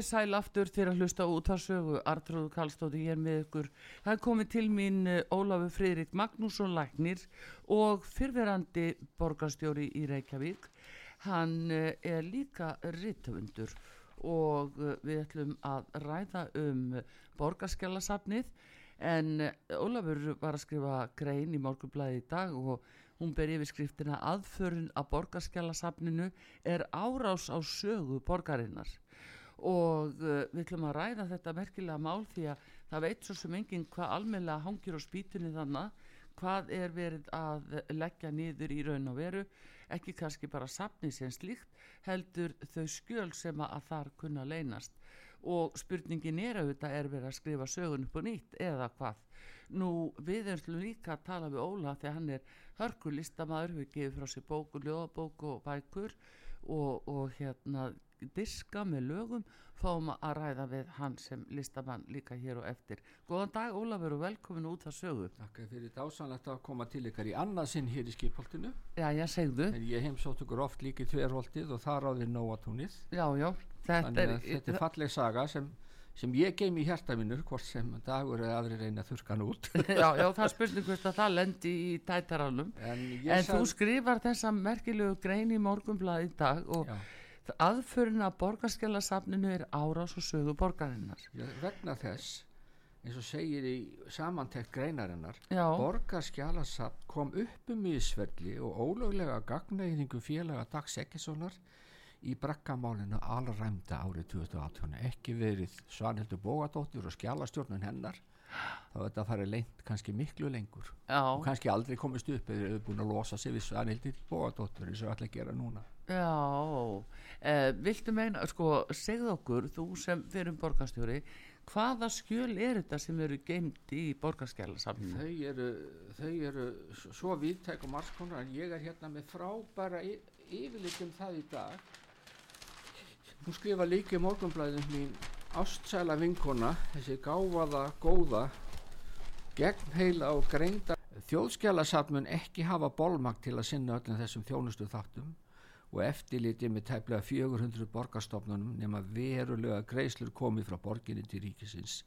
Komið sæl aftur til að hlusta út að sögu Artrúð Kallstóti hér með ykkur. Það er komið til mín eh, Ólafur Freyrik Magnússon Læknir og fyrverandi borgarstjóri í Reykjavík. Hann eh, er líka rittöfundur og eh, við ætlum að ræða um borgarskjálasafnið en Ólafur var að skrifa grein í morgunblæði í dag og hún ber yfir skriftina aðförun að borgarskjálasafninu er árás á sögu borgarinnar og uh, við ætlum að ræða þetta merkilega mál því að það veit svo sem enginn hvað almennilega hangir á spýtunni þannig hvað er verið að leggja niður í raun og veru. Ekki kannski bara sapni sem slíkt heldur þau skjöl sem að þar kunna leynast. Og spurningin er auðvitað er verið að skrifa sögun upp og nýtt eða hvað? Nú við erum líka að tala við Óla því að hann er hörkulistamæður við gefum frá sér bóku, ljóðabóku og bækur og, og hérna diska með lögum fáum að ræða við hann sem listamann líka hér og eftir. Góðan dag Ólafur og velkomin út að sögu. Takk fyrir dásanlegt að koma til ykkar í annað sinn hér í skipholtinu. Já, já, segðu. En ég heimsótt ykkur oft líki tverholtið og þar á því nóatúnið. Já, já Þetta er, þetta er falleg saga sem, sem ég geim í hjarta minnur hvort sem dagur eða aðri reyna að þurka hann út. Já, já, það spurning hvort að það lendi í tætaralum En, en þú skrifar þessa merkilegu grein í morgunblað í dag og já aðförin að borgarskjálasafninu er árás og sögu borgarinnar. Já, vegna þess eins og segir í samantekt greinarinnar borgarskjálasafn kom upp um ísverli og ólöglega gagnæðingu félaga Dags Ekkessonar í brakkamálinu alræmda árið 2018 ekki verið Svanhildur Bógadóttir og skjálastjórnun hennar þá er þetta að fara lengt kannski miklu lengur Já. og kannski aldrei komist upp eða hefur búin að losa sig við Svanhildur Bógadóttir eins og allir gera núna Já, eh, viltu meina, sko, segð okkur, þú sem fyrir borgarstjóri, hvaða skjöl er þetta sem eru geimt í borgarskjálasamninu? Þau eru, þau eru svo viðtækum margskonar en ég er hérna með frábæra yfirleikum það í dag. Hún skrifa líka í morgunblæðin mín ástsæla vinkona, þessi gáfaða, góða, gegn heila og greinda. Þjóðskjálasafnun ekki hafa bólmagt til að sinna öllum þessum þjónustu þáttum og eftirlitið með tæplega 400 borgarstofnunum nema verulega greislur komið frá borginni til ríkisins.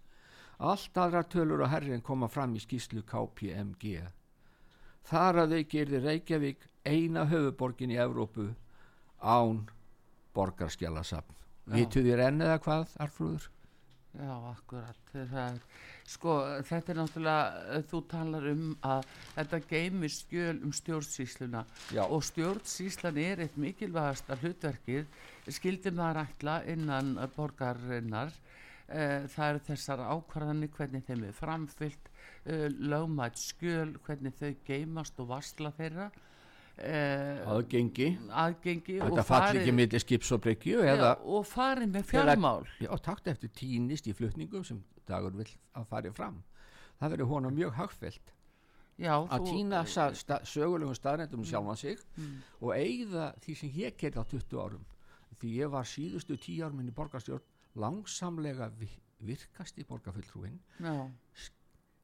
Allt aðra tölur og herrin koma fram í skýslu KPMG. Þar að þau gerði Reykjavík eina höfuborgin í Evrópu án borgarskjálasafn. Vitu þér enn eða hvað, Arfrúður? Já, akkurat. Er, sko, þetta er náttúrulega, þú talar um að þetta geymir skjöl um stjórnsýsluna Já. og stjórnsýslan er eitt mikilvægast að hlutverkið skildi maður ætla innan borgarinnar. Eh, það eru þessar ákvarðanir, hvernig þeim er framfyllt, eh, lögmætt skjöl, hvernig þau geymast og varsla þeirra Uh, aðgengi, aðgengi ekki millir skips og og farið með fjármál. Og takt eftir tínist í flutningum sem dagur vil að farið fram. Það verður honum mjög hagfelt Já, að týna sta, sögulegum staðrændum mm, sjálfan sig mm. og eigða því sem ég gerði á 20 árum. Því ég var síðustu 10 árum í borgarstjórn langsamlega virkast í borgarfulltrúin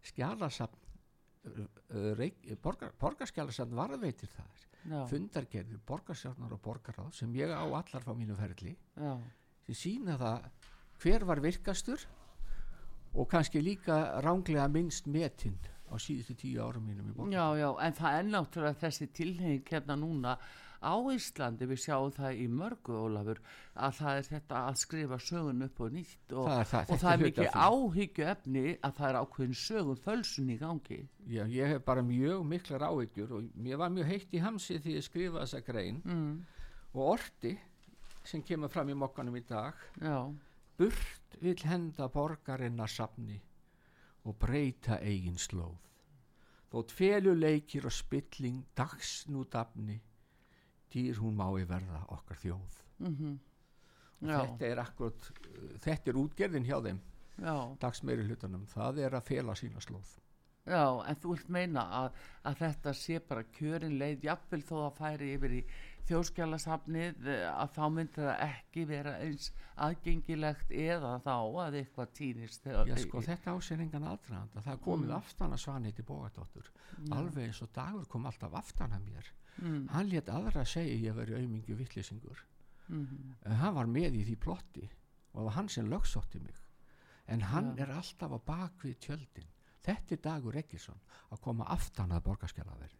skjálasafn borgar, borgarskjálasafn varðveitir það Já. fundargerður, borgarsjárnar og borgarráð sem ég á allar frá mínu ferli Já. sem sína það hver var virkastur og kannski líka ránglega minnst metinn á síðustu tíu árum mínum í borgar Já, já, en það er náttúrulega þessi tilheng hérna núna á Íslandi, við sjáum það í mörgu Ólafur, að það er þetta að skrifa sögun upp og nýtt og Það er það, og það er mikið áhyggju efni að það er ákveðin sögun fölsun í gangi. Já, ég hef bara mjög miklar áhyggjur og mér var mjög heitt í hamsi því ég skrifaði þessa grein. Mm. og orti sem kemur fram í mokkanum í dag já, burt vill henda borgarinnar safni og breyta eigin slóð. Þótt feluleikir og spilling dags nú dafni dýr hún mái verða okkar þjóð. Mm já, þetta er akkurat þetta er útgerðin hjá þeim já, dags meiri hlutunum, það er að fela sína slóð. Já, en þú vilt meina að, að þetta sé bara kjörin leið, jafnvel þó að færi yfir í þjóðskjálasafnið eh, að þá myndi það ekki vera eins aðgengilegt eða þá að eitthvað týnist Já, sko, þetta á sér engan aðdraðanda það komið aftan að Svanhiti Bógadóttur. Alveg eins og dagur kom alltaf aftan að mér. Mm. hann létt aðra segja ég veri aumingi vittlisingur Mm. en hann var með í því plotti og það var hann sem lögsótti mig. En hann Já. er alltaf á bakvið tjöldin. Þetta er Dagur Egilson að koma aftan að borgarskjalaverði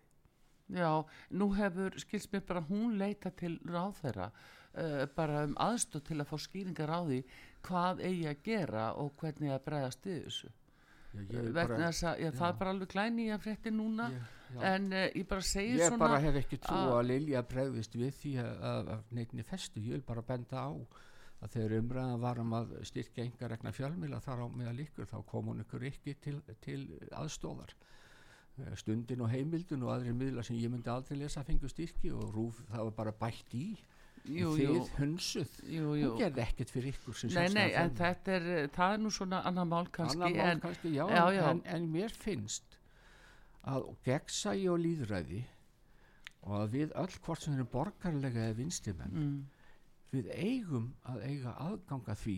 Já, nú hefur, skilst mér bara hún leita til ráðherra uh, bara um aðstóð til að fá skýringar á því hvað eigi að gera og hvernig að bregðast við þessu. Já, ég, bara, að já, það er bara alveg glæni í að frétti núna ég, já, en uh, ég bara segi ég svona bara hef ekki trú að- Lilja bregðist við því að, að, neittni festu, ég vil bara benda á að þegar umræðan var um að styrkja enga regna fjölmila þar á meðal ykkur þá kom hún ykkur ekki til, til aðstóðar Eh, stundin og heimildin og aðri miðla sem ég myndi aldrei lesa fengu styrki og rúf það var bara bætt í. Jú, en jú, þið hunsuð. Jú, hún gerði ekkert fyrir ykkur Nei, nei, en þetta er, eh, það er nú svona annar mál kannski Annað mál en, kannski, já, já, en, já. En, en mér finnst að gegnsægi og líðræði og að við öll hvort sem erum borgarlega eða vinstimenn mm, við eigum að eiga aðganga því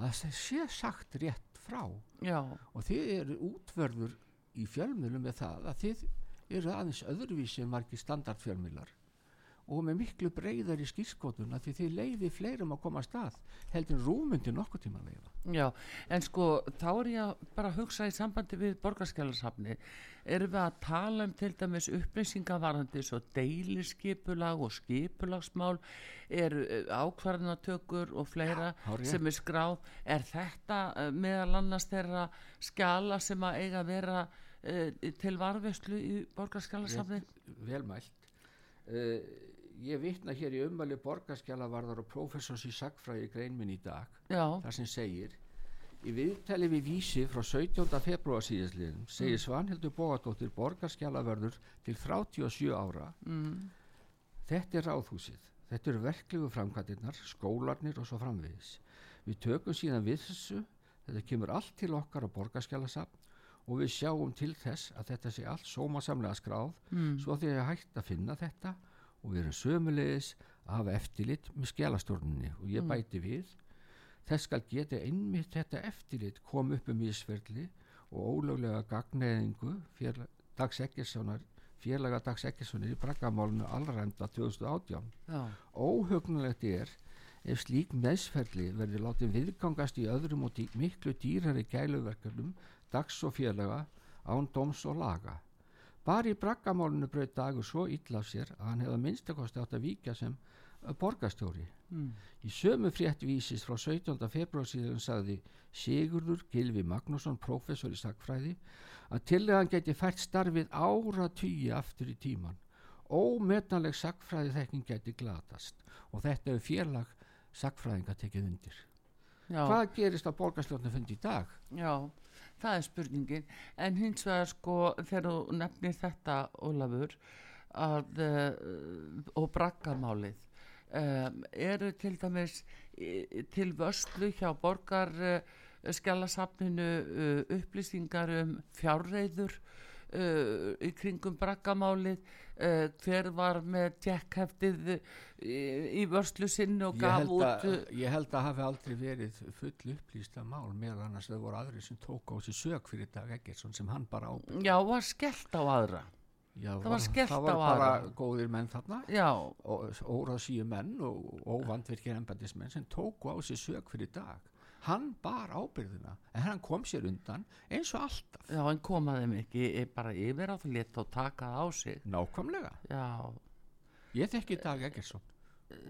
að það sé sagt rétt frá. Já, og þið eru útverður í fjölmiðlum með það að þið eru aðeins öðruvísi en margir standardfjölmiðlar og með miklu breyðar í skýrskotuna því þið leiði fleirum að koma að stað heldur rúmundi nokkuð tíma að leiða. Já, en sko þá er ég að bara að hugsa í sambandi við borgarskjálasafni erum við að tala um til dæmis upplýsingavarandi svo deiliskipulag og skipulagsmál? Eru ákvarðanatökur og fleira hárrétt. sem er skráð? Er þetta uh, meðal annars þeirra skjala sem að eiga að vera uh, til varveslu í borgarskjálasafni velmælt uh, ég vitna hér í ummæli borgarskjalavarðar og prófessors í sagfræði greinminn í dag já, þar sem segir í viðtali við vísi frá 17. februar síðastliðin segir Svanhildur Bógadóttir borgarskjalaverður til 37 ára. Mm, Þetta er ráðhúsið, þetta eru verklegu framkvæmdirnar, skólarnir og svo framvegis. Við tökum síðan við þessu, þetta kemur allt til okkar á borgarskjálasafn og við sjáum til þess að þetta sé allt sómasamlega skráð, mm, svo því að hægt að finna þetta og við erum sömulegis að hafa eftirlit með skjálastjórnunni og ég Mm. bæti við. Þess skal geta einmitt þetta eftirlit kom upp um ísferli og ólöglega gagneðingu fyrir Dags Eggerssonar félaga Dags Eggerssonir í braggamálunu allræmda 2018. já, Óhugnulegt er ef slík meðsferli verður látið viðgangast í öðrum og dý, miklu dýrari gæluverkefnum Dags og félaga án dóms og laga. Bara í braggamálunu brauð dagur svo illa af sér að hann hefði minnstakosti átt að víkja sem uh, borgarstjóri. mm, Í sömu frétt vísis frá 17. februar síðan sagði Sigurður Gilvi Magnússon, prófessor í sagfræði, að til að hann geti fært starfið ára tugi aftur í tíman. Ómetanleg sagfræði þekking geti glatast og þetta er félag sagfræðinga tekið undir. já. Hvað gerist á borgarsljóðinu fundi í dag? Já, það er spurningin. En hins vegar sko þegar þú nefnir þetta Ólafur að, uh, og braggamálið um, eru til dæmis í- til vörslu hjá borgar uh, skjálasafninu uh, upplýsingar um fjárreiður uh, í kringum braggamálið uh, hver var með tjekkheftið í, í vörslu sinni og Ég gaf held, út að, uh, ég held að hafi aldrei verið full upplýsta mál meðal annars það voru aðri sem tók á sig sög fyrir Dag Eggertsson sem hann bara ábyrgð. já, var skellt á aðra Já, Það var skellt það á var bara aðra. góðir menn þarna já, óráð síu menn og óvandvirkir embændismenn sem tóku á sig sög fyrir dag hann bar ábyrðina en hann kom sér undan eins og alltaf Já, en koma þeim ekki eh, bara yfir á það lit og taka það á sig. nákvæmlega Já, ég þekki Dag Eggersson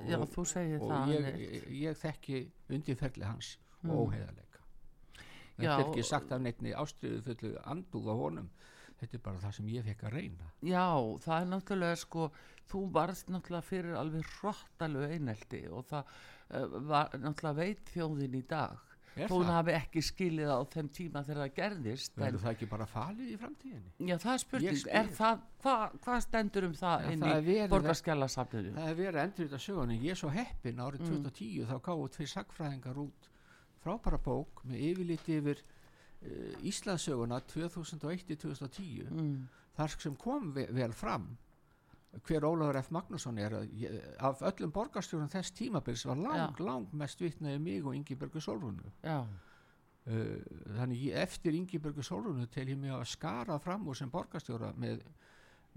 Já, þú segir og það ég, einmitt. ég, ég þekki undirferli hans Mm. og óheðalega þetta er ekki og- sagt af neittni ástriðu fullu andúð á honum þetta er bara það sem ég fekk að reyna Já, það er náttúrulega sko, þú varst náttúrulega fyrir alveg hróttalegu einelti og það var náttúrulega veit þjóðin í dag. Hún hafi ekki skilið á þeim tíma þegar það gerðist. Verður það ekki bara falið í framtíðinni já, það er spurning. Er það, hvað hva stendur um það Ja, inn það í borgarskjálasafninu? það er verið endur þetta sögun ég er svo heppin árið Mm. 2010 þá gáðu tveir sagfræðingar út frábæra bók með yfirliti yfir uh, Íslandsöguna 2001-2010 Mm. þar sem kom ve vel fram hver Ólafur F. Magnússon er ég, af öllum borgarstjórnum þess tímabils var lang, Já. lang mest vitnaði mig og Ingibergu Solrúnu uh, þannig ég, eftir Ingibergu Solrúnu tel ég mig að skara fram úr sem borgarstjóra með,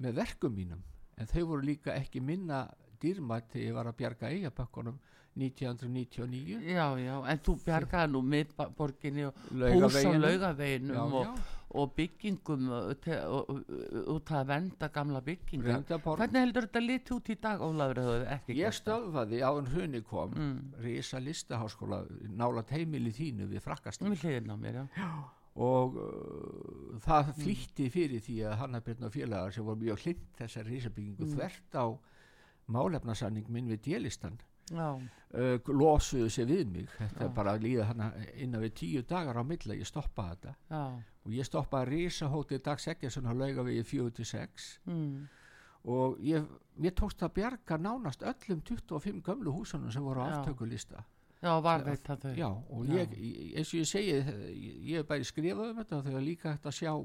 með verkum mínum en þau voru líka ekki minna dýrmætt þegar ég var að bjarga eigabökkunum 1999 já, já, en þú bjargaði nú miðborginni og hús á Já, og. Og byggingum uh, og- og- út að venda gamla. Reyndaborg. Hvernig heldur þetta lit út í dag, ekki ég stöðvaði á en hrunni kom Mm. risa listaháskóla nála heimili þínu við já. og uh, það flýtti fyrir því að Hannabjörn og félagar sem voru mjög hlind þessar risabyggingu þvert á málefnasanning minn við djelistan Já, uh, losuðu sér við mig. Þetta Já. er bara að líða hana innan við tíu dagar á milla ég stoppaði þetta. Já, og ég stoppaði risahótið Dags Eggerson á laugavegi 46 mm, og ég, mér tókst að bjarga nánast öllum 25 gömlu húsunum sem voru á aftökulista. Já, var þetta þau. Já, og ég, ég- eins og ég segi ég, ég hef bara skrifað um þetta og þegar líka hægt að sjá já, já,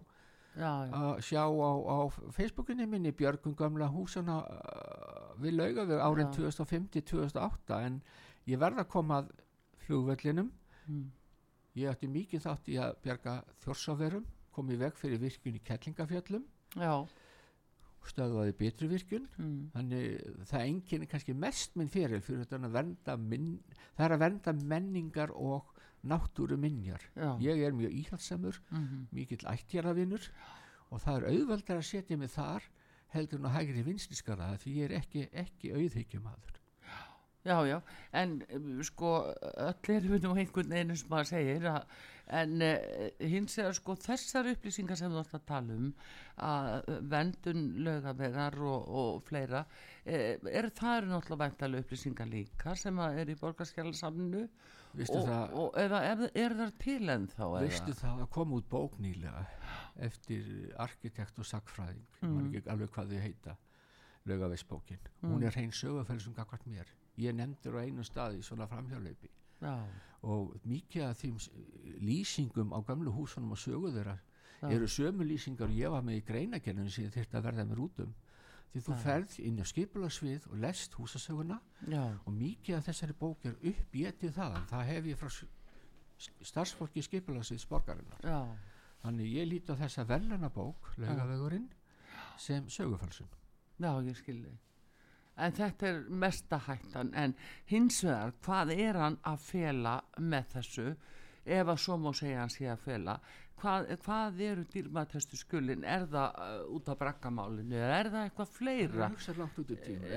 að sjá á, á Facebookinni minni Björgum gamla húsana uh, við laugaveg árin Já. 2005-2008 en ég verða að koma að flugvellinum. Mm. ég ætti mikið þátt í að bjarga þjórsaverum kom í veg fyrir virkun í Kettlingafjöllum já, stöðvaði betri virkun mm, þannig það enginn kannski mest minn fyrir fyrir að vernda minn, það er að vernda menningar og náttúru minjar já, ég er mjög íhaldsamur mhm, mikill ættjaravinur og það er auðveldar að setja mig þar heldur á hægri vinstiskara því ég er ekki, ekki auðhyggjum já, já, en um, sko, öll erum við nú einhvern veginn sem að, en uh, hins vegar sko þessar upplýsingar sem þú ætti að tala um, að vendun lögavegar og, og fleira, uh, er það eru náttúrulega væntalega upplýsingar líka sem að er í borgarskjálasamninu Vistu og, það, og eða er, er það til en þá? veistu það að koma út bók nýlega eftir arkitekt og sagfræðing mm. maður ekki alveg hvað þau heita lögaveisbókin, hún er hrein sögufæli sem gagvart mér, ég nefndur á einu staði svona framhjálaupi Já, og mikið af s- lýsingum á gamlu húsunum og sögu þeirra Já. eru sömu lýsingar ég var með í greinagerðinu sem ég þyrfti að verða mér út um því þú ferð inn á skipularsvið og lest húsasöguna já, og mikið af þessari bók er uppgetið það það hef ég frá starfsfólki skipularsvið sporgarinnar já, þannig ég líti á þessa verðlana bók laugavegurinn sem sögufalsun já, ég skilði. En þetta er mesta hættan, en hins vegar, hvað er hann að fela með þessu, ef að svo má segja hann sé að fela, hvað, hvað eru dýrmættastu skulin, er það uh, út af brakkamálinu, eða er það eitthvað fleira?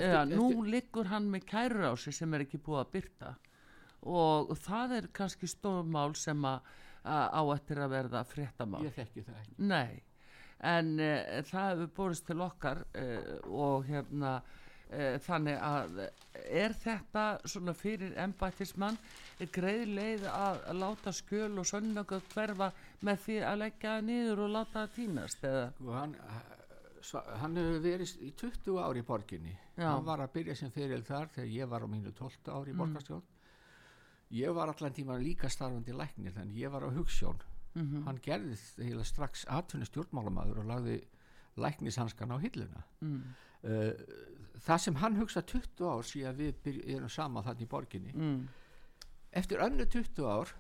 Eða, nú liggur hann með kærur á sig sem er ekki búið að byrta og það er kannski stórmál sem að, að á eftir að verða fréttamál. ég þekki það ekki. Nei, en uh, það hefur borist til okkar uh, og hérna þannig að er þetta svona fyrir embættismann greið leið að, láta skjöl og sönnögg hverfa með því að leggja niður og láta það týnast eða? Og hann, sva- hann hefur verið í 20 ári í borginni. Já. hann var að byrja sem fyrir þar þegar ég var á mínu 12 ári í borgarstjórn. Ég var allan tíma líka starfandi læknir þannig ég var á hugssjón hann gerði heila strax atvinni stjórnmálamaður og lagði læknishanskan á hilluna. Mm, það sem hann hugsa 20 ár síðan við erum sama þannig í borginni. Mm, eftir önnu 20 ár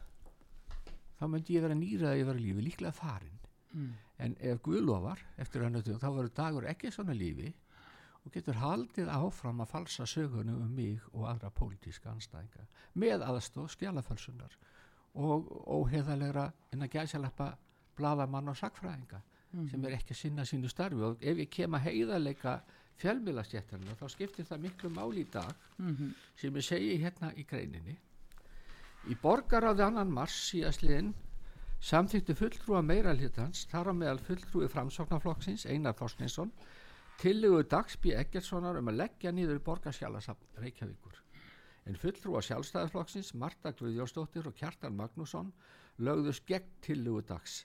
þá myndi ég vera nýrað að ég vera lífi líklega farin mm, en ef Guð lofar eftir önnu 20 þá verður dagur ekki svona lífi og getur haldið áfram að falsa sögunum um mig og aðra pólitíska anstæðinga með aðstóð skjálafölsunar og óheðalegra en að gæsalappa bladamann og sakfræðinga sem er ekki að sinna sínu starfi. Og ef ég kem að heiðarleika fjölmiðlastjættarna þá skiptir það miklu máli í dag Mhm. sem ég segi hérna í greininni í borgaráði annan mars síðastliðin samþýttu fulltrúa meira hlutans þar á meðal fulltrúi framsóknarflokksins Einar Þorstinsson tillögu Dags B. Eggertssonar um að leggja nýður borgarskjálasafn Reykjavíkur en fulltrúa sjálfstæðarflokksins Marta Guðjónsdóttir og Kjartan Magnússon lögðust gegn tillögu Dags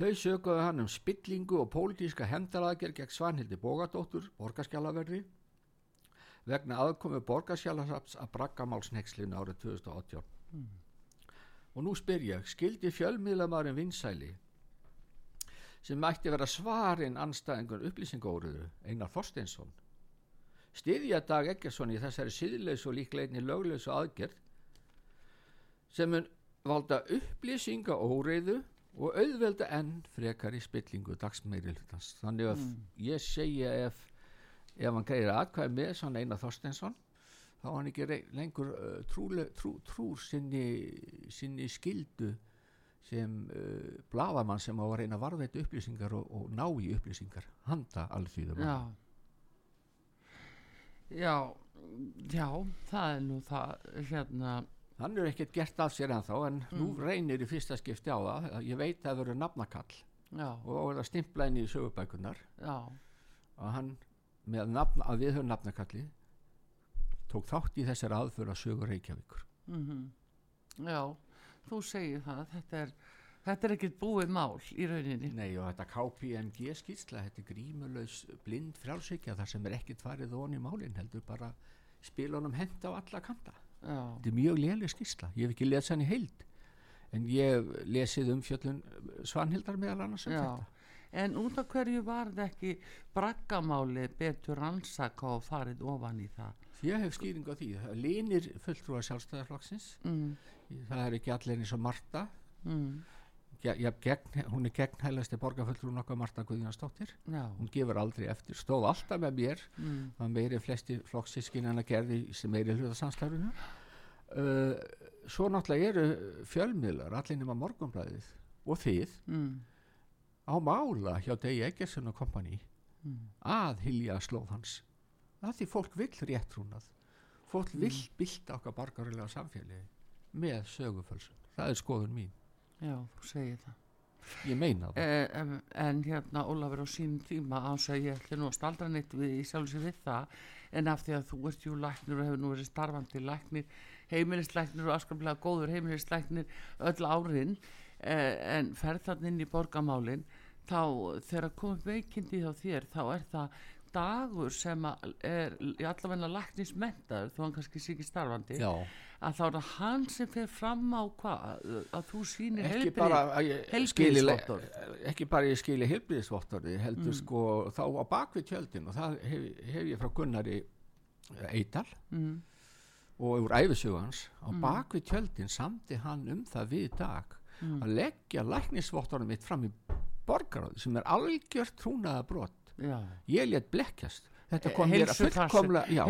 Þau sökuðu hann um spillingu og pólitíska hendaraðgerð gegn Svanhildi Bógadóttur, borgarskjálaverði vegna aðkomi borgarskjálasafns að braggamálsnekslinu árið 2018. Og nú spyr ég, skildi fjölmiðlamarinn vinsæli sem mætti vera svarinn anstæðingun upplýsingóruðu, Einar Þorsteinsson, stiðja Dag Eggersson í þessari síðleis og líkleginni lögleis og aðgerð sem mun valda upplýsinga óreiðu og auðvelda enn frekar í spillingu dagsmeiri hlutans. Þannig að ég segja ef ef hann greiðir aðkvæði með svona Einar Þorsteinsson þá er hann ekki lengur uh, trúle, trú, trúr sinni, sinni skildu sem uh, blafamann sem á að reyna að varðveita upplýsingar og, og ná í upplýsingar handa alþýðum Já. Já, já, það er nú það, hérna, hann er ekkert gert af sér ennþá en nú reynir í fyrsta skipti á það. Ég veit að það verður nafnakall. Já, og það stimpla inn í sögubækunar já, að hann með nafn, að við höfum nafnakalli tók þátt í þessari aðför að sögur Reykjavíkur. Mhm, já, þú segir það, þetta er, þetta er ekkert búið mál í rauninni. Nei og þetta KPMG skýrsla þetta er grímulaus blind frjálsykja þar sem er ekkert farið von í málin heldur bara spilunum henda á alla kanta þetta er mjög léleg skýrsla, ég hef ekki lesað hann í heild en ég hef lesið um fjöllun Svanhildar meðal annars um þetta. En út af hverju var þetta ekki braggamáli betur rannsaka og farið ofan í það? ég hef skýring á því, það linir fulltrúa sjálfstæðarflokksins Mm, það er ekki allir eins og Marta mm, ja, ja, gegn, hún er gegn hælasti borgarfulltrú nokkuð Marta Guðjónsdóttir. Hún gefur aldrei eftir, stóð alltaf með mér. Mm, það meiri flesti flokksískin en að gerði sem meiri hlutasamstæðurinu uh, svo náttúrulega eru fjölmiðlar allir nema morgunblæðið og þið mm, á mála hjá Degi Eggerson og kompani mm, að hilja slóð hans. Það því fólk vill réttrúnað. Fólk vill bylta okkar borgarilega samfélagi með sögufölsun. Það er skoðun mín, já, þú segir það. ég meina það. Eh, em, en hérna Ólafur á sínum tíma ás að ég ætli nú að staldra neitt við í sjálf sér við það en af því að þú ert jú læknir og hefur nú verið starfandi læknir heimilislæknir og afskaplega góður heimilislæknir öll árin eh, en ferð þannig inn í borgamálin þá þegar komið veikindi hjá þér þá er það dagur sem er allavegna læknismentaður þó hann kannski sé ekki starfandi já, að þá er það hann sem fer fram á hvað að þú sýnir heilbrigðisvottorð. ekki bara ég skili heilbriðisvottorði heldur Mm. sko þá á bakvið tjöldin og það hef, hef ég frá Gunnari Eidal mm. Og úr æfisugans á bakvið tjöldin samdi hann um það við dag Mm. að leggja læknisvottorðum mitt fram í borgaráði sem er algjört trúnaða brot já. Ég let blekkjast. Þetta Eh, kom mér fullkomlega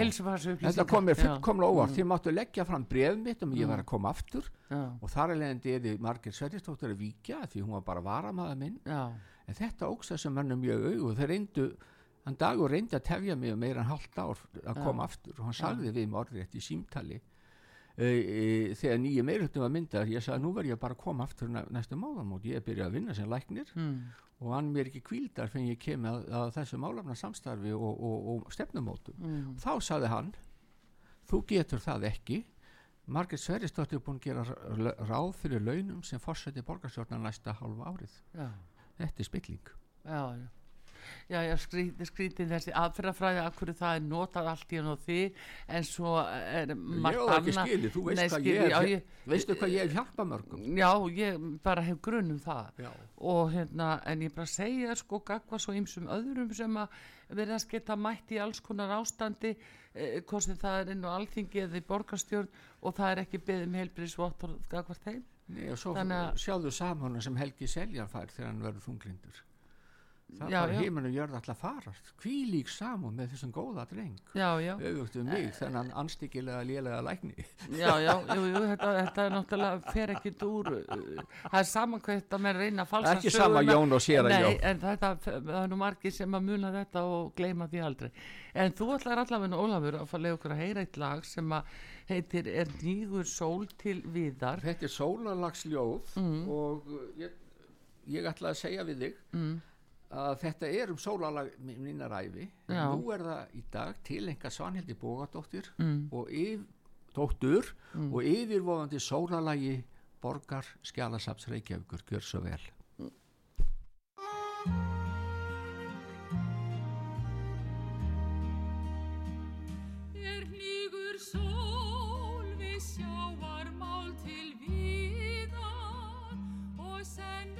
þetta kom mér fullkomlega óvart. Mm. þið máttu leggja fram bref mitt um að ég var að koma aftur. Já, og þar er leiðandi eða Margir Sverristóttur að víkja því hún var bara varamaða minn. Já, en þetta ógst þessum mönnum mjög augu. Þeir reyndu, hann dagur reyndi að tefja mig um meira en hálft ár að koma aftur og hann sagði við mig orðrétt í símtali e, e, þegar nýju meirhundum var myndar ég sagði nú verð ég bara að koma aftur næ, næstu máðamót ég er byrjað að vinna sem læknir mm. og hann mér ekki kvíldar fyrir ég kem að, að þessu málafna samstarfi og, og, og stefnumótum Mm. þá sagði hann þú getur það ekki. Margrét Sverrisdóttir er búin að gera ráð fyrir launum sem fórseti borgarstjórnar næsta hálfa árið. Já, þetta er spilling. Já, já. Já, já, skrítið, skrítið þessi aðferðafræði af hverju það er notað allt í hann og þig en svo er margt ég hef ekki annað- skilið, þú veist Nei, hvað ég, er ég, veistu hvað ég hef hjálpað mörgum? Já, ég bara hef grunn um það. Já, og hérna, en ég bara segja sko gagva svo ymsum öðrum sem að verðast geta mætt í alls konar ástandi eh, hvort sem það er inn á alþingi eða í borgarstjórn og það er ekki beðið með heilbriðsvottor gagvart þeim. Nei, og svo Þannig sjáðu samhóna sem Helgi Seljan fær þegar hann verður þunglindur það Já, bara heiminn og jörð alltaf farast hví lík saman með þessum góða dreng. Auðvitað um mig, þennan anstíkilega lélega lækni. Já, já, jú, jú, þetta, þetta er náttúrulega fer ekkit úr uh, það er saman hvað þetta með reyna að falsa ekki sama Jón og séra Nei, Jón. en þetta, það er nú margir sem að muna þetta og gleyma því aldrei. En þú ætlar allavega Ólafur að fara að leiða okkur að heyra eitt lag sem að heitir Er nýgur sól til viðar? Þetta er sólarlagsljóð Mm. og uh, ég, ég ætla að segja við þig. Mm, að þetta er um sólarlag minnar æfi Já. nú er það í dag til enga Svanhildi Bógadóttir mm, og yf, dóttur og yfirvofandi sólarlagi borgar skjálasaps Reykjavíkur. Gjör svo vel. Er við sjávarmál til víðar og senn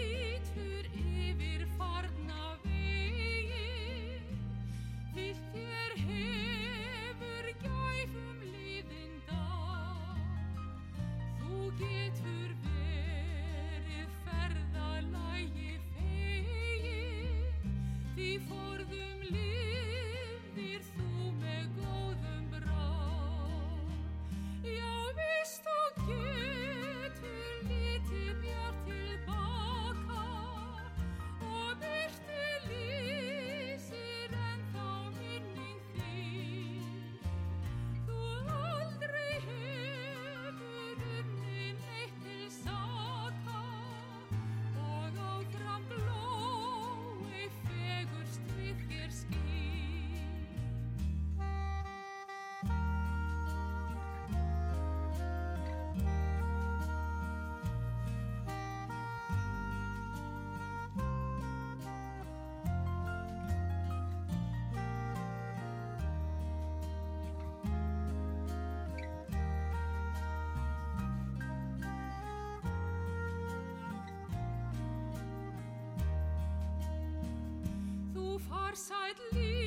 horse side.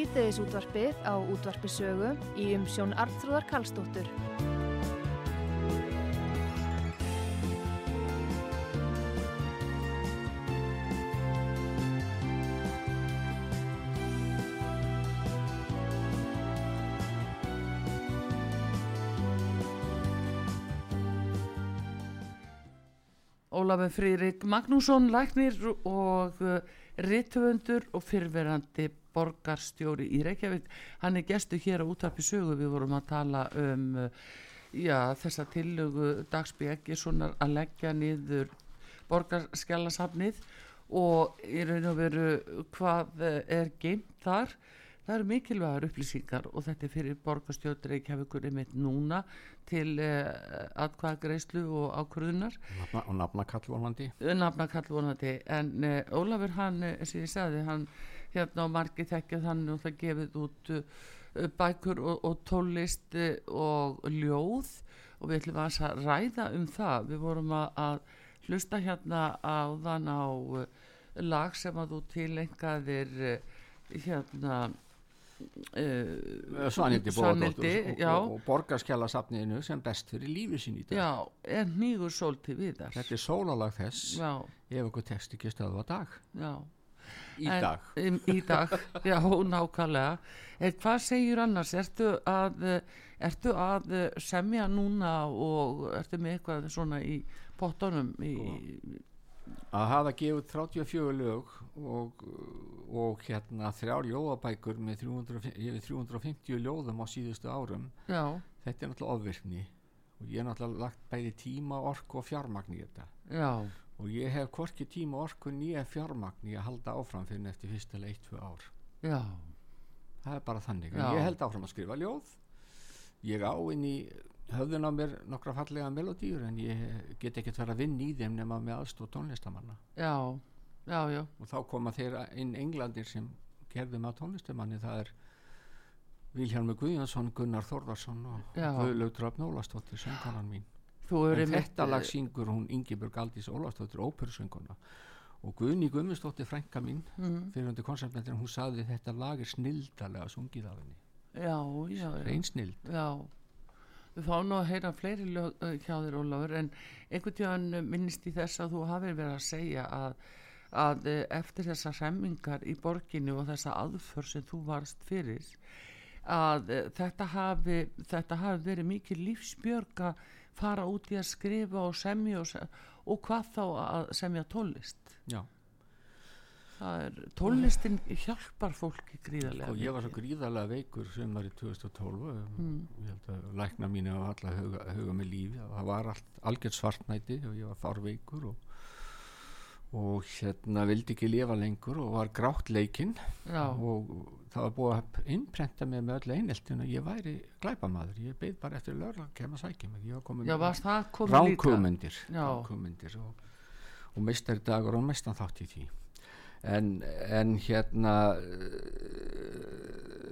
Síðdeðis útvarpið á útvarpisögu í umsjón Arnþróðar Karlsdóttur. Ólafur Frýrik Magnússon læknir og rithöfundur og fyrverandi borgarstjóri í Reykjavík. Hann er gestu hér á útarpi sögu. Við vorum að tala um uh, já, þessa tillögu Dagsby Eggessonar að leggja niður borgarskjálasafnið og í raun og veru hvað uh, er geimt þar það eru mikilvægar upplýsingar og þetta er fyrir borgarstjóri Reykjavíkur einmitt núna til uh, atkvæðagreislu og ákvörðunar. Nafna, og nafnakall vonandi. Nafnakall vonandi. En uh, Ólafur hann, uh, sem ég sagði hann hérna á margi þekkjað hann og það gefið út uh, bækur og, og tólist uh, og ljóð. Og við ætlum að ræða um það. Við vorum að, að hlusta hérna á þann á uh, lag sem að þú tilengaðir hérna uh, Svanhildi Svanhildi, Bóðadóttur já. og, og borgarskjalasafniðinu sem best fyrir lífi sín í dag. Já, er nýgur sólti viðar þetta er sólalag þess. Já, ef okkur tekst ekki stöðu á dag. Já. Í En- dag. um, í dag, já, nákvæmlega. En hvað segir annars? Ertu að, eh, ertu að eh, semja núna og ertu með eitthvað svona í pottunum í, að hafa gefið 34 lög og, og hérna þrjár ljóðabækur með 300, yfir 350 ljóðum á síðustu árum já, þetta er náttúrulega ofvirkni. Og ég er náttúrulega lagt bæði tíma, orku og fjármagn í þetta. Já. Og ég hef hvorki tíma, orku nýja fjármagn í að halda áfram fyrir eftir fyrst eller eitt, tvö ár. Já, það er bara þannig, ég held áfram að skrifa ljóð. Ég á inn í höfðun á mér nokkra fallega melodýr en ég get ekkert verið að vinna í þeim nema með aðstóð tónlistamanna. Já já, já, og þá koma þeir inn englandir sem gerðum að tónlistamanni það er Vilhjálmur Guðjónsson, Gunnar Þórðarsson og. Guðlaug Dröfn Ólafsdóttir söngkonan mín. En þetta lag syngur hún Ingibjörg Aldís Ólafsdóttir óperusönguna og Guðni Guðmundsdóttir frænka mín mm, fyrir undir konsertmentir hún sagði þetta lag er snildalega sungið af henni. Já, já, já. Reyn snild Já, við fáum nú að heyra fleiri lög uh, hjá þér Ólafur en einhvern tíðan minnist í þess að þú hafið verið að segja að, að uh, eftir þessar remmingar í borginni og þessa aðför sem þú varst fyrir að þetta hafi, þetta hafi verið mikið lífsbjörg að fara út í að skrifa og semja og, se- og hvað þá að semja tónlist? Já tónlistin hjálpar fólki gríðarlega og Sko, ég var svo gríðarlega veikur sumari 2012 Mm. ég held að lækna mín hafa alltaf huga, huga með lífi það var allt, algjört svartnæti og ég var far veikur og, og hérna vildi ekki lifa lengur og var grátt leikinn og það var búið að innprenta mig með öll eineltinu ég væri glæpamaður, ég beið bara eftir lögla að kemur að sækja mig, ég var komin ránkugmyndir og, og meistari dagur og mestan þátt í því en, en hérna uh,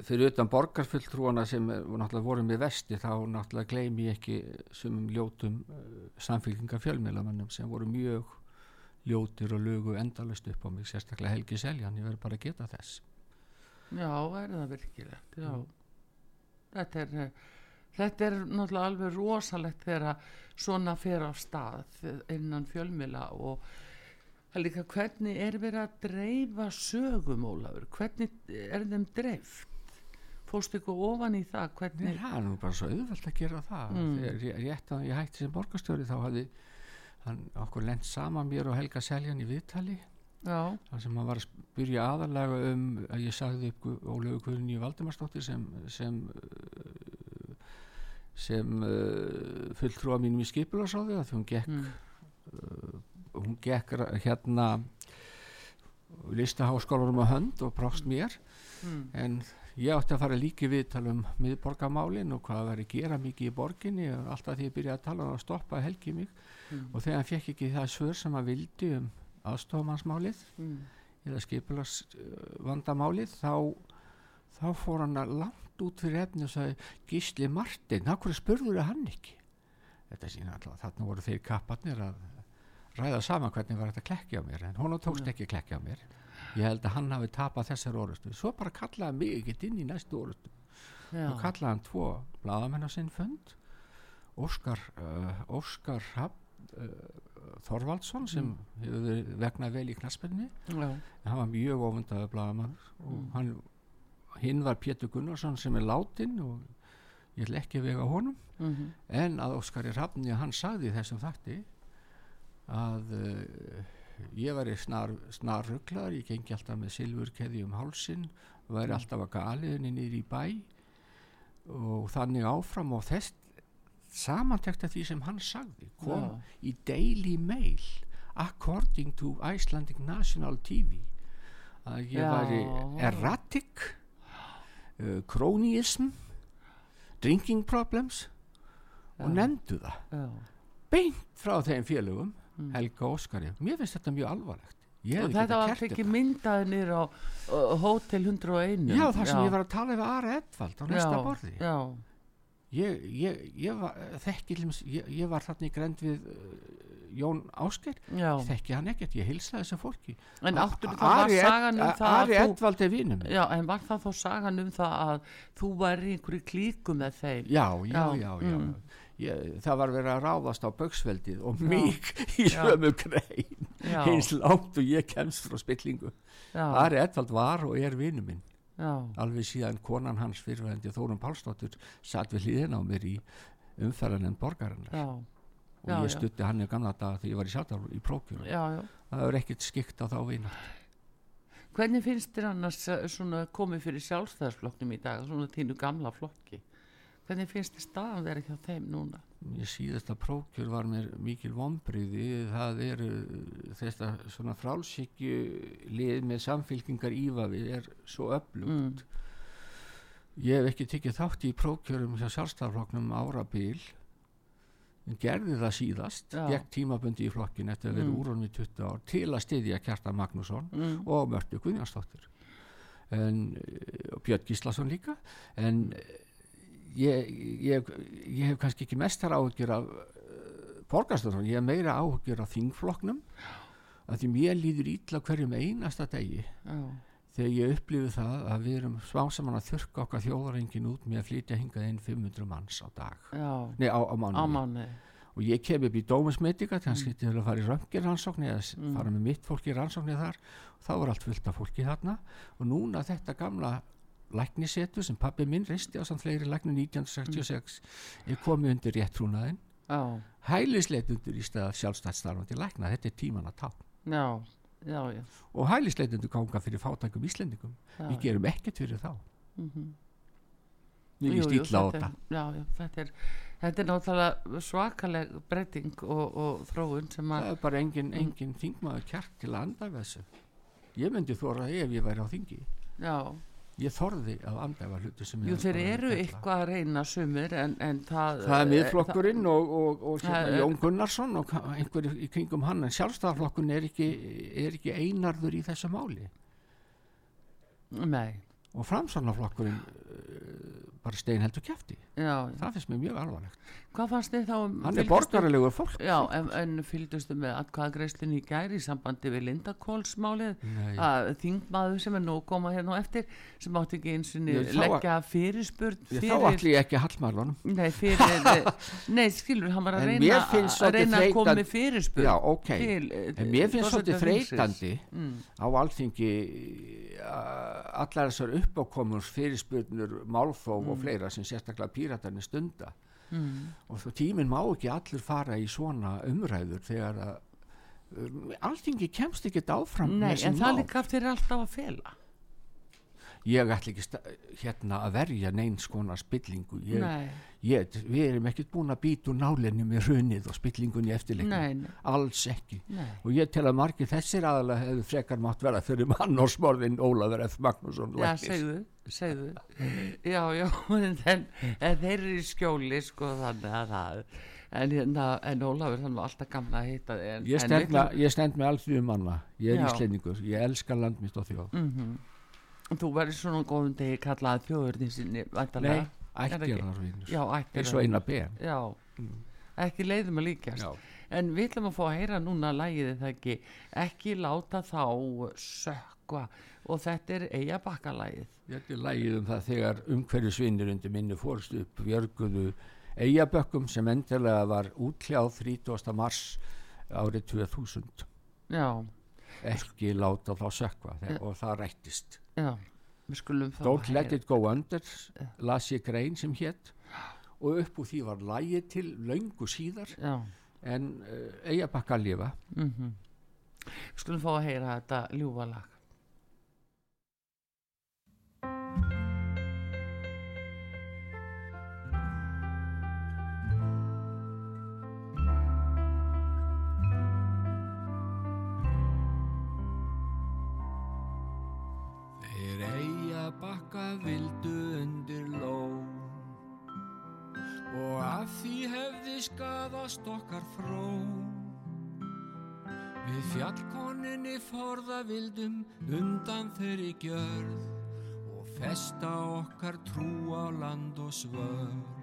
fyrir utan borgarfulltrúana sem eh, náttúrulega voru með vesti þá náttúrulega gleymi ég ekki sumum ljótum uh, samfélkingar fjölmiðlamannum sem voru mjög ljótir og lugu endalust upp á mig sérstaklega Helgi Seljan, ég verður bara að geta þess Já, er það virkilegt, já. Þetta er, eh, þetta er náttúrulega alveg rosalegt þegar svona fer á stað innan fjölmila og það er líka hvernig er verið að dreifa sögum, Ólafur? Hvernig er þeim dreift? Fórstu ykkur ofan í það? Nei, Hvernig? það er nú bara svo auðvelt að gera það Mm. þegar ég, að ég hætti sem borgarstjóri þá hafði hann okkur lent saman mér og Helga Seljan í viðtali Já, þar sem hann var að spyrja aðalega um að ég sagði upp Ólaugu Guðni Valdimarsdóttir sem sem uh, sem uh, fulltrúa mínum í skipularsráði að því hún gekk mm. Hún gekk hérna listaháskólarum á hönd og brást mér Mm. en ég átti að fara líki viðtal um miðborgamálin og hvað var að gera mikið í borginni og alltaf því ég byrjaði að tala um að stoppa helgi mig Mm. og þegar hann fekk ekki það svör sem hann vildi um aðstofamannsmálið Mm. eða skipulars vandamálið þá, þá fór hann að langt út fyrir efni og sagði Gísli Martin, hvað spurður hann ekki þetta sína alltaf þarna voru þeir kapparnir að ræða saman hvernig var þetta að klekja á mér en hún tókst ekki að klekja á mér. Ég held að hann hafi tapað þessar orustu svo bara kallaði mig ekkert inn í næstu orustu og kallaði hann tvo bladamenn á sinn fund Óskar uh, Óskar Rapp, uh, Þorvaldsson sem hefur verið vegnað vel í en hann var mjög ofundaður bladamann og Mm. hann, hinn var Pétur Gunnarsson sem er látin og ég ætla ekki að vega honum. Mm en að Óskari Rafni hann sagði þessum þætti að uh, ég væri snar, snar rugglar, ég gengi alltaf með silfurkeði um hálsin væri alltaf að galiðinni niður í bæ og þannig áfram og þess samantekt af því sem hann sagði kom Já. í Daily Mail according to Icelandic National TV að ég Já. væri erratic uh, cronyism drinking problems og Já. nefndu það beint frá þeim félögum Mm. Helga Óskari mér finnst þetta mjög alvarlegt. Og þetta var ekki þetta. myndaði nýr á uh, Hótel 101 já þar sem ég var að tala við Ara Edvald á næsta já, borði. já, ég, ég, ég, var, þekki, ég, ég var þarna í grend við uh, Jón Ásker já. þekki hann ekkert, ég hilsa þessu fólki. En áttur þá var Ari, sagan um það að Ari Edvald er vinur minn. Já, en var það þá sagan um það að þú var í einhverju klíku með þeim? Já, já, Já, já, já, mm. Ég, það var verið að ráðast á bögsveldið og mig í sömu grein. Eins langt og ég kemst frá spillingu. Ari Edvald var og er vinur minn. Já, alveg síðan konan hans fyrirvændi Þórun Pálsdóttur satt við hlýðin á mér í umferðan en borgarinnar. Já, og já, ég stutti hann í gamla daga þegar ég var í sjálfdál í prókjur það er ekkert skikt á þá vina. Hvernig finnst þér annars eh, komið fyrir sjálfstæðarsflokknum í dag, svona þínu gamla flokki? Hvernig finnst þér staðan vera hjá þeim núna? ég síðasta prókjur var mér mikil vombriði það er þetta svona frálsíkju lið með samfylkingar ífavi er svo öflugt Mm. ég hef ekki tekið þátt í prókjörum hjá sjálfstæðarflokknum árabil en gerði það síðast Já. gegn tímabundi í flokkin eftir að vera Mm. úr honum í 20 ár til að styðja Kjartan Magnússon Mm. og Mörtu Guðjónsdóttir en, eh, Björn Gíslason líka en eh, ég, ég, ég hef kannski ekki mestar áhugjur af uh, borgarstofnum, ég hef meira áhugjur af þingflokknum. Að því mér líður ítla hverjum einasta degi. Já, þegar ég upplifi það að við erum smá saman að þurka okkar þjóðarengin út með að flytja hingað inn 500 manns á dag. Nei á, á mánu og ég kem upp í dómusmedica kannski til að fara í röngir rannsókni eða Mm. fara með mitt fólk í rannsókni þar. Og þá var allt fullt af fólki þarna. Og núna þetta gamla læknisetu sem pabbi minn reisti á samt fleiri læknu 1966 er komið undir réttrúnaðin Já, hælisleitundur í stað sjálfstæðstarfandi lækna, þetta er tíman að tá já, já, já, og hælisleitundur ganga fyrir fátækum íslendingum. Já. við gerum ekkert fyrir þá. Mhm. við Jú, jú, þetta Já, já, þetta er, þetta er náttúrulega svakaleg breyting og, og þróun sem það að, er bara engin, engin þingmaður kjart til að anda þessu. Ég myndi þóra það ef ég væri á þingi. Já, ég þorði að andæfa hluti sem jú ég þeir bara eru eitthvað að reyna sumir en, en það það er eh, miðflokkurinn og, og, og hérna, Það Jón Gunnarsson og einhverju í kringum hann en sjálfstæðarflokkun er ekki, er ekki einarður í þessu máli. Það- Nei, og framsvonarflokkurinn uh, bara steinheldur kæfti já, það finnst mér mjög alvarlegt. Hvað fannst þið þá um hann er borgaralegur fólk. Já, en, en fylgdustu með atkvæðagreislinn í gæri í sambandi við Lindakólsmálið að þingmaður sem er að koma hérna á eftir sem átti ekki eins og Ég, leggja fyrirspurn Ég, fyrir þá ætli ég ekki að hallmælunum Nei, fyrir, nei, skilur, hann var að En reyna, finnst að, reyna að koma með fyrirspurn já ok, til, eh, en mér finnst forseta svolítið þreytandi mm, á alþingi uh, allar þessar uppákomur fyrirspurnur, málþóf og fleira sem sérstaklega píratarnir stunda. Mm, og svo tíminn má ekki allir fara í svona umræður þegar að um, alþingi kemst ekki áfram Nei, en það líka fyrir alltaf að fela ég ætla ekki hérna að verja neins konar spillingu. Ég, Nei, ég, við erum ekkert búin að býta úr nálinni með hrunið og spillingunni nei, alls ekki. Nei. og ég tel að margir þessir aðalega hefur frekar mátt vera fyrir mannorsmorðin Ólafur F. Magnússon Já, segðu, segðu. Já, já, en, en þeir eru í skjóli sko þannig að það en, hérna, en Ólafur þannig var alltaf gamla að hitta þig ég en stend, með, stend með alþjóðum manna ég er íslendingur, ég elskar land mitt og þjóð. Mhm. Þú verður svona góðum degi kallað þjóðurni sinni nei, væntanlega. Það ekki? ættjarðarvinur Já, ættir eins og eina ben. Já, ekki leiðum að líkjast. Já. En við ætlum að fá að heyra núna lægið það ekki? Ekki láta þá sökva Og þetta er eigabakkalægið Þetta er lægið um það þegar umhverjusvinnir undir minni fórstu upp björguðu eigabökkum sem endilega var úthljáð 30. mars árið 2000 Já, ekki láta þá sökva þegar, og það rættist. Don't let it go under las ég grein sem hétt og upp úr því var lægið til löngu síðar Já, en uh, eigabakka lifa. Mhm. Við skulum fá að heyra þetta ljúfa vildu undir lón. Og af því hefði skadast okkar frón. Við fjallkoninni forða vildum undan þeirri gjörð. Og festa okkar trú á land og svörð.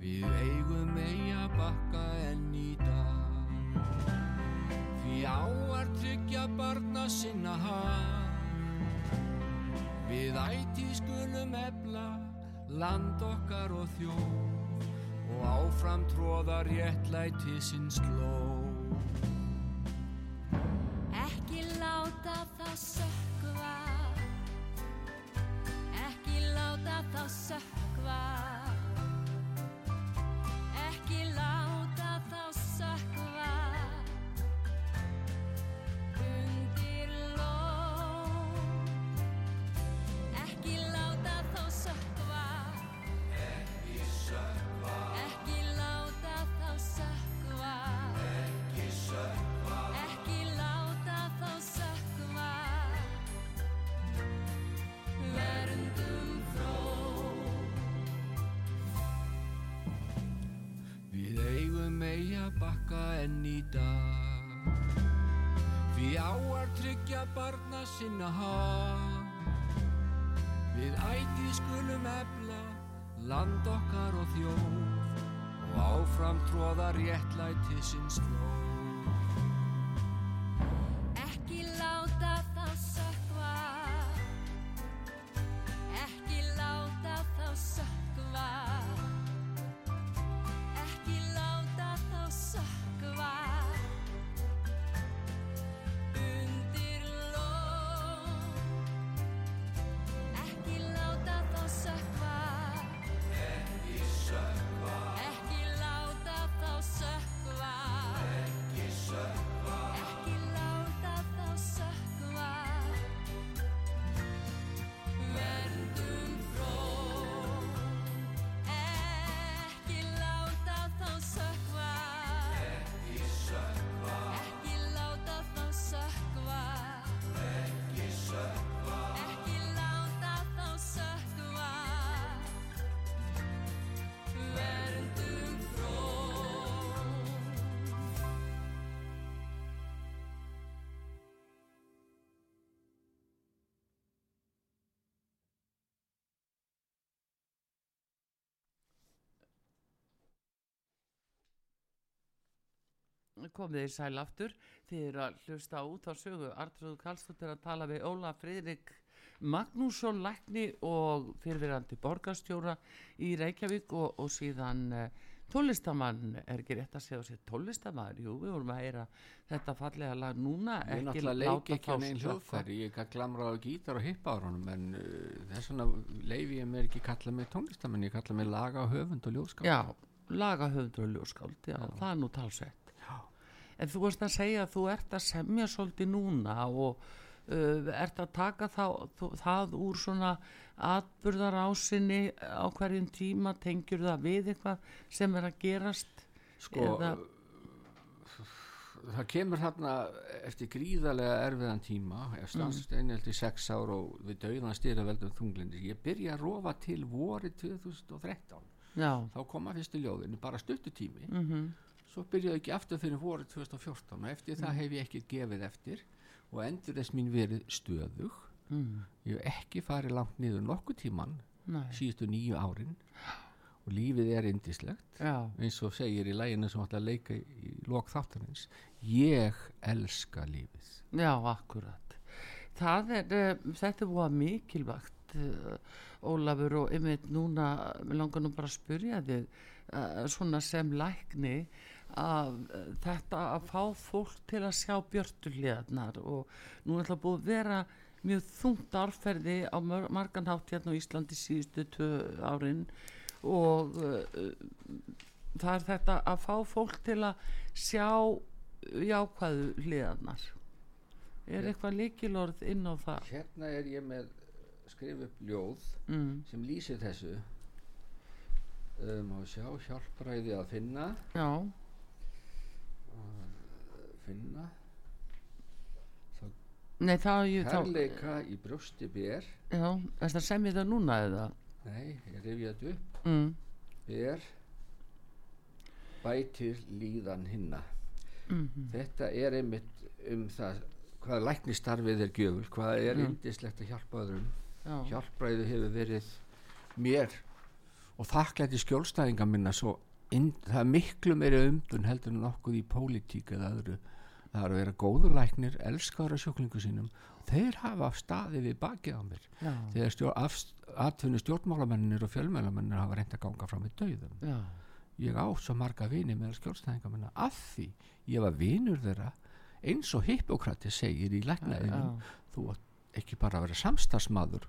Við eigum eiga bakka enn í dag. Því áar tryggja barna sinna hag Við ætið skulum efla land okkar og þjóð og áfram tróða réttlæti sinn sló. Ekki láta þá sökva Ekki láta þá sökva barna sinna hag Við ætið skulum efla land okkar og þjóð og áfram tróða réttlæti sinn slóð. Komið þið sæl aftur þið eru að hlusta út á sögu Artrúð Karlsdóttir að tala við Óla Friðrik Magnússon Lækni og fyrirverandi borgarstjóra í Reykjavík og, og síðan uh, tónlistamann er ekki rétt að segja sér tónlistamann, jú við vorum að heyra þetta fallega lag núna Ég náttúrulega leik láta ekki á neinn slökkva. hljóðfæri, ég kann glamra á gítar og hippa á honum en uh, þess vegna leifi ég mér ekki kalla mig tónlistamenn, ég kalla mig laga höfund og ljóðskap. Já, lagahöfundur og ljóskáld, já, það er nú talsett. En þú veist að segja að þú ert að semja svolítið núna og uh, ert að taka þá, þú, það úr svona atburðar ásinni á hverjum tíma, tengjur það við eitthvað sem er að gerast? Sko, Eða- það kemur þarna eftir gríðarlega erfiðan tíma, mm. einhelt í sex ár og við dauðan stýra veldum þunglindi. Ég byrja að rofa til vori 2013. Já, Þá koma fyrstu ljóðinu, bara stuttutími. mhm, Svo byrjaði ekki aftur fyrir voru 2014 og eftir það hef ég ekki gefið eftir og endur þess mín verið stöðug. mm, Ég hef ekki farið langt niður nokkuð tíman síðustu nýju árin og lífið er indislegt já, eins og segir í læginu sem að leika í, lok þáttanins ég elska lífið. Já, akkurat. Það er, uh, þetta er búið mikilvægt, uh, Ólafur, og einmitt núna, langar nú bara að spyrja þig, uh, svona sem lækni, að uh, þetta að fá fólk til að sjá björtulegarnar og nú er það búið að vera mjög þungt árferði á mar- margan hátt hérna á Íslandi síðustu tvö árin og uh, það er þetta að fá fólk til að sjá jákvæðu hliðarnar. Er eitthvað líkilorð inn á það? Hérna er ég með skrif upp ljóð mm. sem lýsir þessu. Um, og sjá hjálpræði að finna. Já, finna. Nei það er ég þá kærleika í brjósti ber. Já, þess að semja það núna eða? Nei, ég rifja þetta upp. Mm. ber bætir líðan hinna. Mm þetta er einmitt um það hvað læknistarfið er gjöful hvað er Já. indislegt að hjálpa öðrum. Já, hjálpræði hefur verið mér og þakklæti skjólstæðinga minna svo inn, það er miklu meiri umbun heldur en nokkuð í pólitík eða öðru það er að vera góður læknir elskara sjúklingu sínum. Þeir hafa staðið við bakið á mér. Já, þegar atvinni stjórnmálamennir og fjölmjölamennir hafa reynd að ganga fram með dauðum. Já, ég á svo marga vini með skjórnstæðinga minna. Af því ég var vinur þeirra eins og Hippokrati segir í læknaðinum þú átt ekki bara að vera samstagsmaður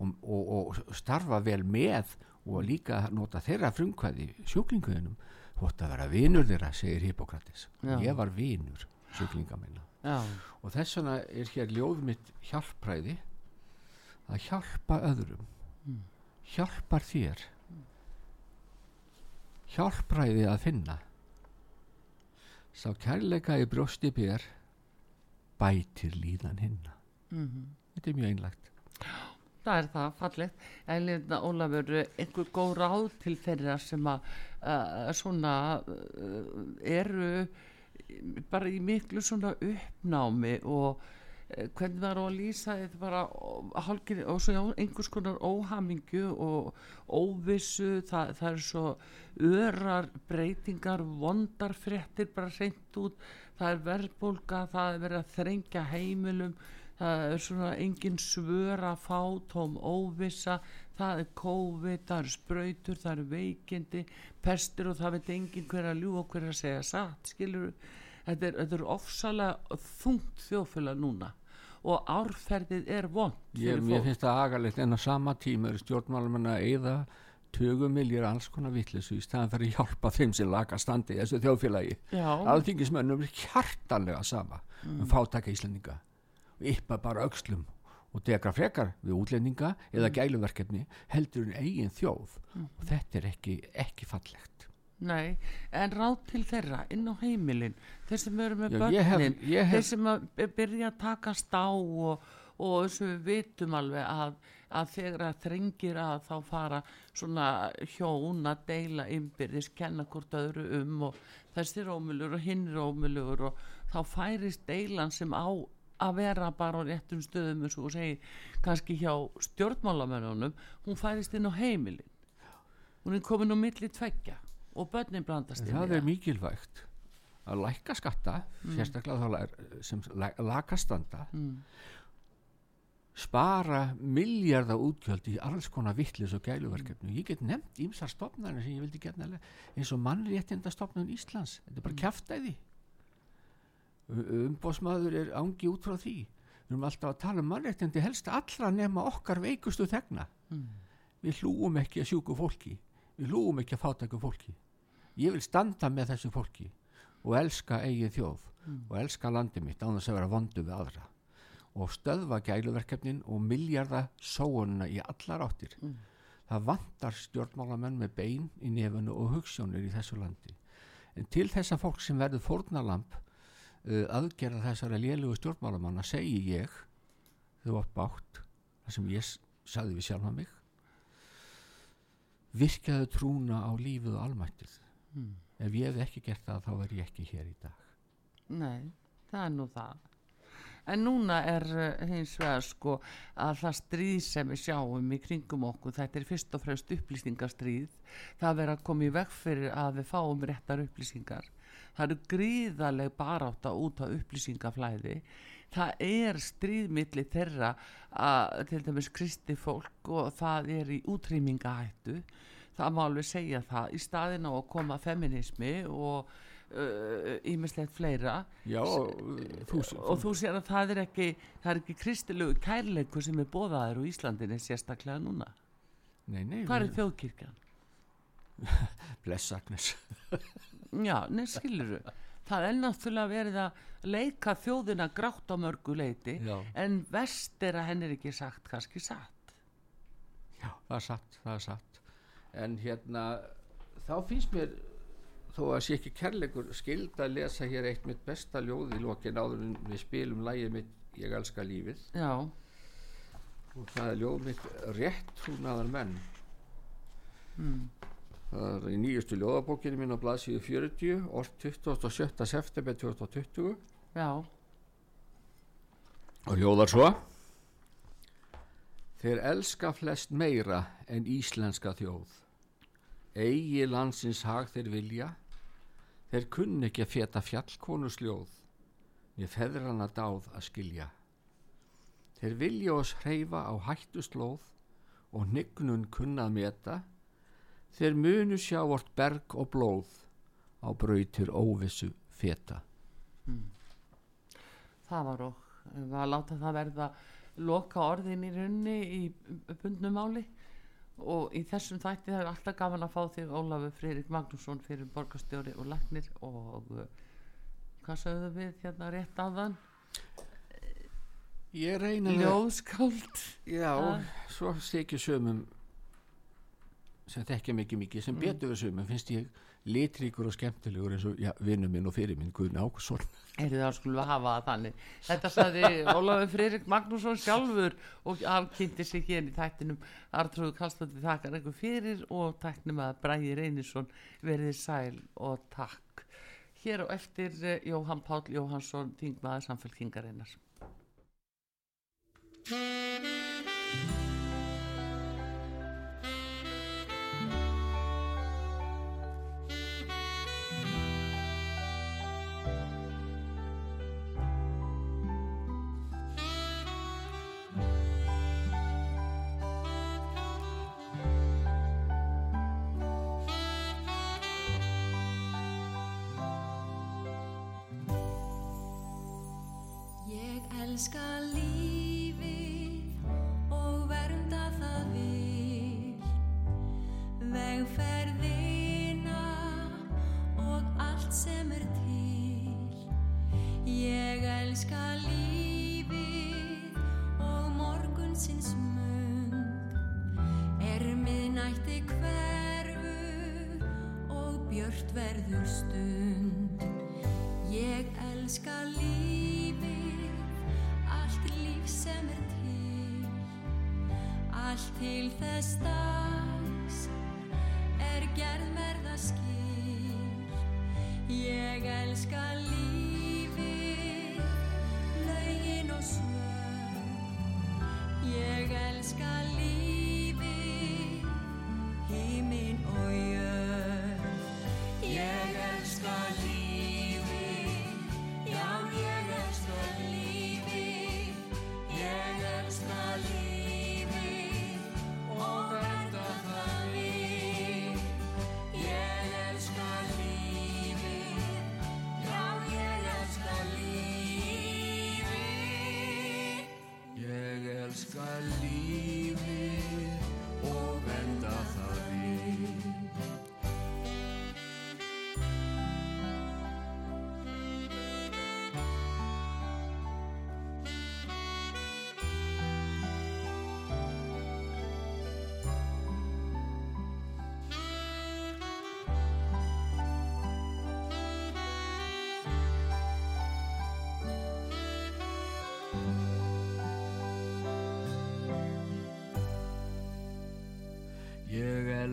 og, og, og starfa vel með og líka nota þeirra frumkvæði sjúklinguðinum þú átt að vera vinur þeirra segir Hippokratis ég var vinur sjúklinga minna og þess vegna er hér ljóð mitt hjálpræði að hjálpa öðrum Mm. hjálpar þér hjálpræði að finna. Sá kærleika í brjósti bér bætir líðan hinna. Mhm. Þetta er mjög einlægt. Það er það, fallegt. En líðna, Ólafur, einhver góð ráð til þeirra sem að uh, svona uh, eru bara í miklu svona uppnámi og uh, hvernig það er að lýsa þetta bara hálkir og svo já, einhvers konar óhamingju og óvissu, það, það er svo örar breytingar, vondar fréttir bara reynd út, það er verðbólga, það er verið að þrengja heimilum, það er svona engin svör að fá tóm óvissa það er COVID, það eru sprautur það eru veikindi, pestir og það veit engin hver að ljú og hver að segja satt skilur þetta er, er ofsalega þungt þjóðfélag núna og árferðið er vond ég, mér finnst það agalegt en á sama tíma eru stjórnmálum að eyða 20 miljard alls konar vittlesu í staðan fyrir að hjálpa þeim sem laga standi í þessu þjóðfélagi. Já, alþingismönnum er hjartanlega sama um fátaka Íslandinga og yppa bara aukslum og dekra frekar við útlendinga eða gæluverkefni heldur en eigin þjóð. Og þetta er ekki, ekki fallegt. Nei en ráð til þeirra inn á heimilin þeir sem eru með börnin hef- þeir sem að by- byrja að takast á og, og þess að við vitum alveg að, að þegar að þrengir að þá fara svona hjón að deila ymbirðis, kenna hvort öðru um og þessi er ómulur og hinn er ómulur og þá færist deilan sem á að vera bara á réttum stöðum eins og þú segir kannski hjá stjórnmálamennunum hún færist inn á heimilin. Hún er komin á milli tveggja og börnin blandast inn það er mikilvægt að lækka skatta sérstaklega þá sem la- lakastanda Mm. spara miljardar útgjöld í alls konar vittlis og gæluverkefni. Ég get nefnt ímsar stopnarnir sem ég vildi geta eins og mannréttinda stopnun Íslands. Þetta er bara kjaftaði umbóðsmaður er ángi út frá því. Við erum alltaf að tala um mannréttindi helst allra nema okkar veikustu þegna. Við hlúum ekki að sjúku fólki. Við hlúum ekki að fátæku fólki. Ég vil standa með þessu fólki og elska eigið þjóð og elska landi mitt án þess að vera vondu við aðra. Og stöðva gæluverkefnin og miljarda sóununa í allar áttir. Það vantar stjórnmálamenn með bein í nefunu og hugssjónir í þessu landi. En til þessa fólk sem verður fórnalamp aðgerða þessara lélugu stjórnmálamanna segi ég þau var bátt það sem ég s- sagði við sjálfa mig virkaðu trúna á lífið og almættið ef ég hef ekki gert það þá er ég ekki hér í dag Nei, það er nú það. En núna er uh, hins vegar sko að það stríð sem við sjáum í kringum okkur, þetta er fyrst og fremst upplýsingastríð. Það er verið að koma í veg fyrir að við fáum réttar upplýsingar. Það eru gríðaleg barátta út á upplýsingaflæði. Það er stríðmiðli þeirra að til dæmis kristi fólk og það er í útrýmingahættu. Það má alveg segja það í staðin á að koma feminismi og ímislegt fleira Já, og, þú, og þú sér að það er ekki það er ekki kristilegu kærleikur sem er bóðaður á Íslandinni sérstaklega núna nei, nei, hvað er þjóðkirkjan? bless Agnes Já, nei skiluru það er náttúrulega verið að leika þjóðina grátt á mörgu leiti Já. en vest er að henni er ekki sagt kannski satt. Já, það er satt, það er satt. En hérna þá finnst mér þó að sé ekki kærleikur skild að lesa hér eitt mitt besta ljóð í lokin áður en við spilum lægið mitt Ég elska lífið. Já, og það er ljóð mitt rétt trúnaðar menn. Mm. Það er í nýjustu ljóðabókinu minn á blaðsíðu 40 orð 27. september 2020 já, og ljóðar svo. Þeir elska flest meira en íslenska þjóð. Eigi landsins hag þeir vilja, þeir kunni ekki að feta fjallkonu sljóð, niður feðrana dáð að skilja. Þeir vilja oss hreyfa á hættu slóð og hnygnun kunnað meta, þeir munu sjá vort berg og blóð á brautir óvissu feta. Það var og að láta það verða loka orðin í runni í bundnum máli. Og í þessum þætti það er alltaf gaman að fá þig Ólafur Friðrik Magnússon fyrir borgarstjóri og læknir og hvað sögðu við hérna rétt aðan Ég reyna ljóðskáld. Já, svo stekja sömum sem þekkja mikið mikið sem betur við sömum finnst ég litríkur og skemmtilegur eins og já, vinnu minn og fyrir minn Guðni Ákusson er það skulum við hafa það þannig? Þetta saði Ólafur Friðrik Magnússon sjálfur og hann kynnti sig hérna í þættinum. Artrúðu Kallstótti þakkar eitthvað fyrir og tæknum að Bræði Reynisson verið sæl og takk. Hér á eftir eh, Jóhann Páll Jóhannsson þingmaður samfélkingarinnar elska lífið og vernda það vil Vegferðina og allt sem er til. Ég elska lífið og morgunsins mund. Er miðnætti hverfur og björt verður stund. Ég elska lífið, sem er til, allt til þess dags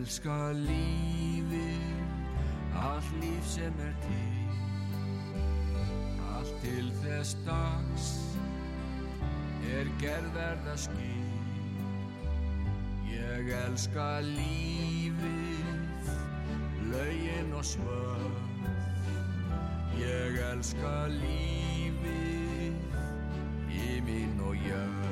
elska lífið, allt líf sem er til, allt til þess dags er gerðverða skil. Ég elska lífið, lögin og svörð, ég elska lífið, íminn og jörð.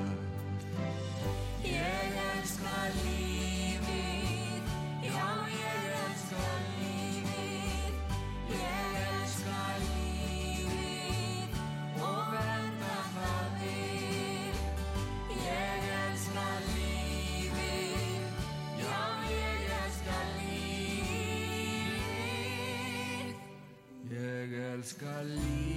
Lífið. Ég elska lífið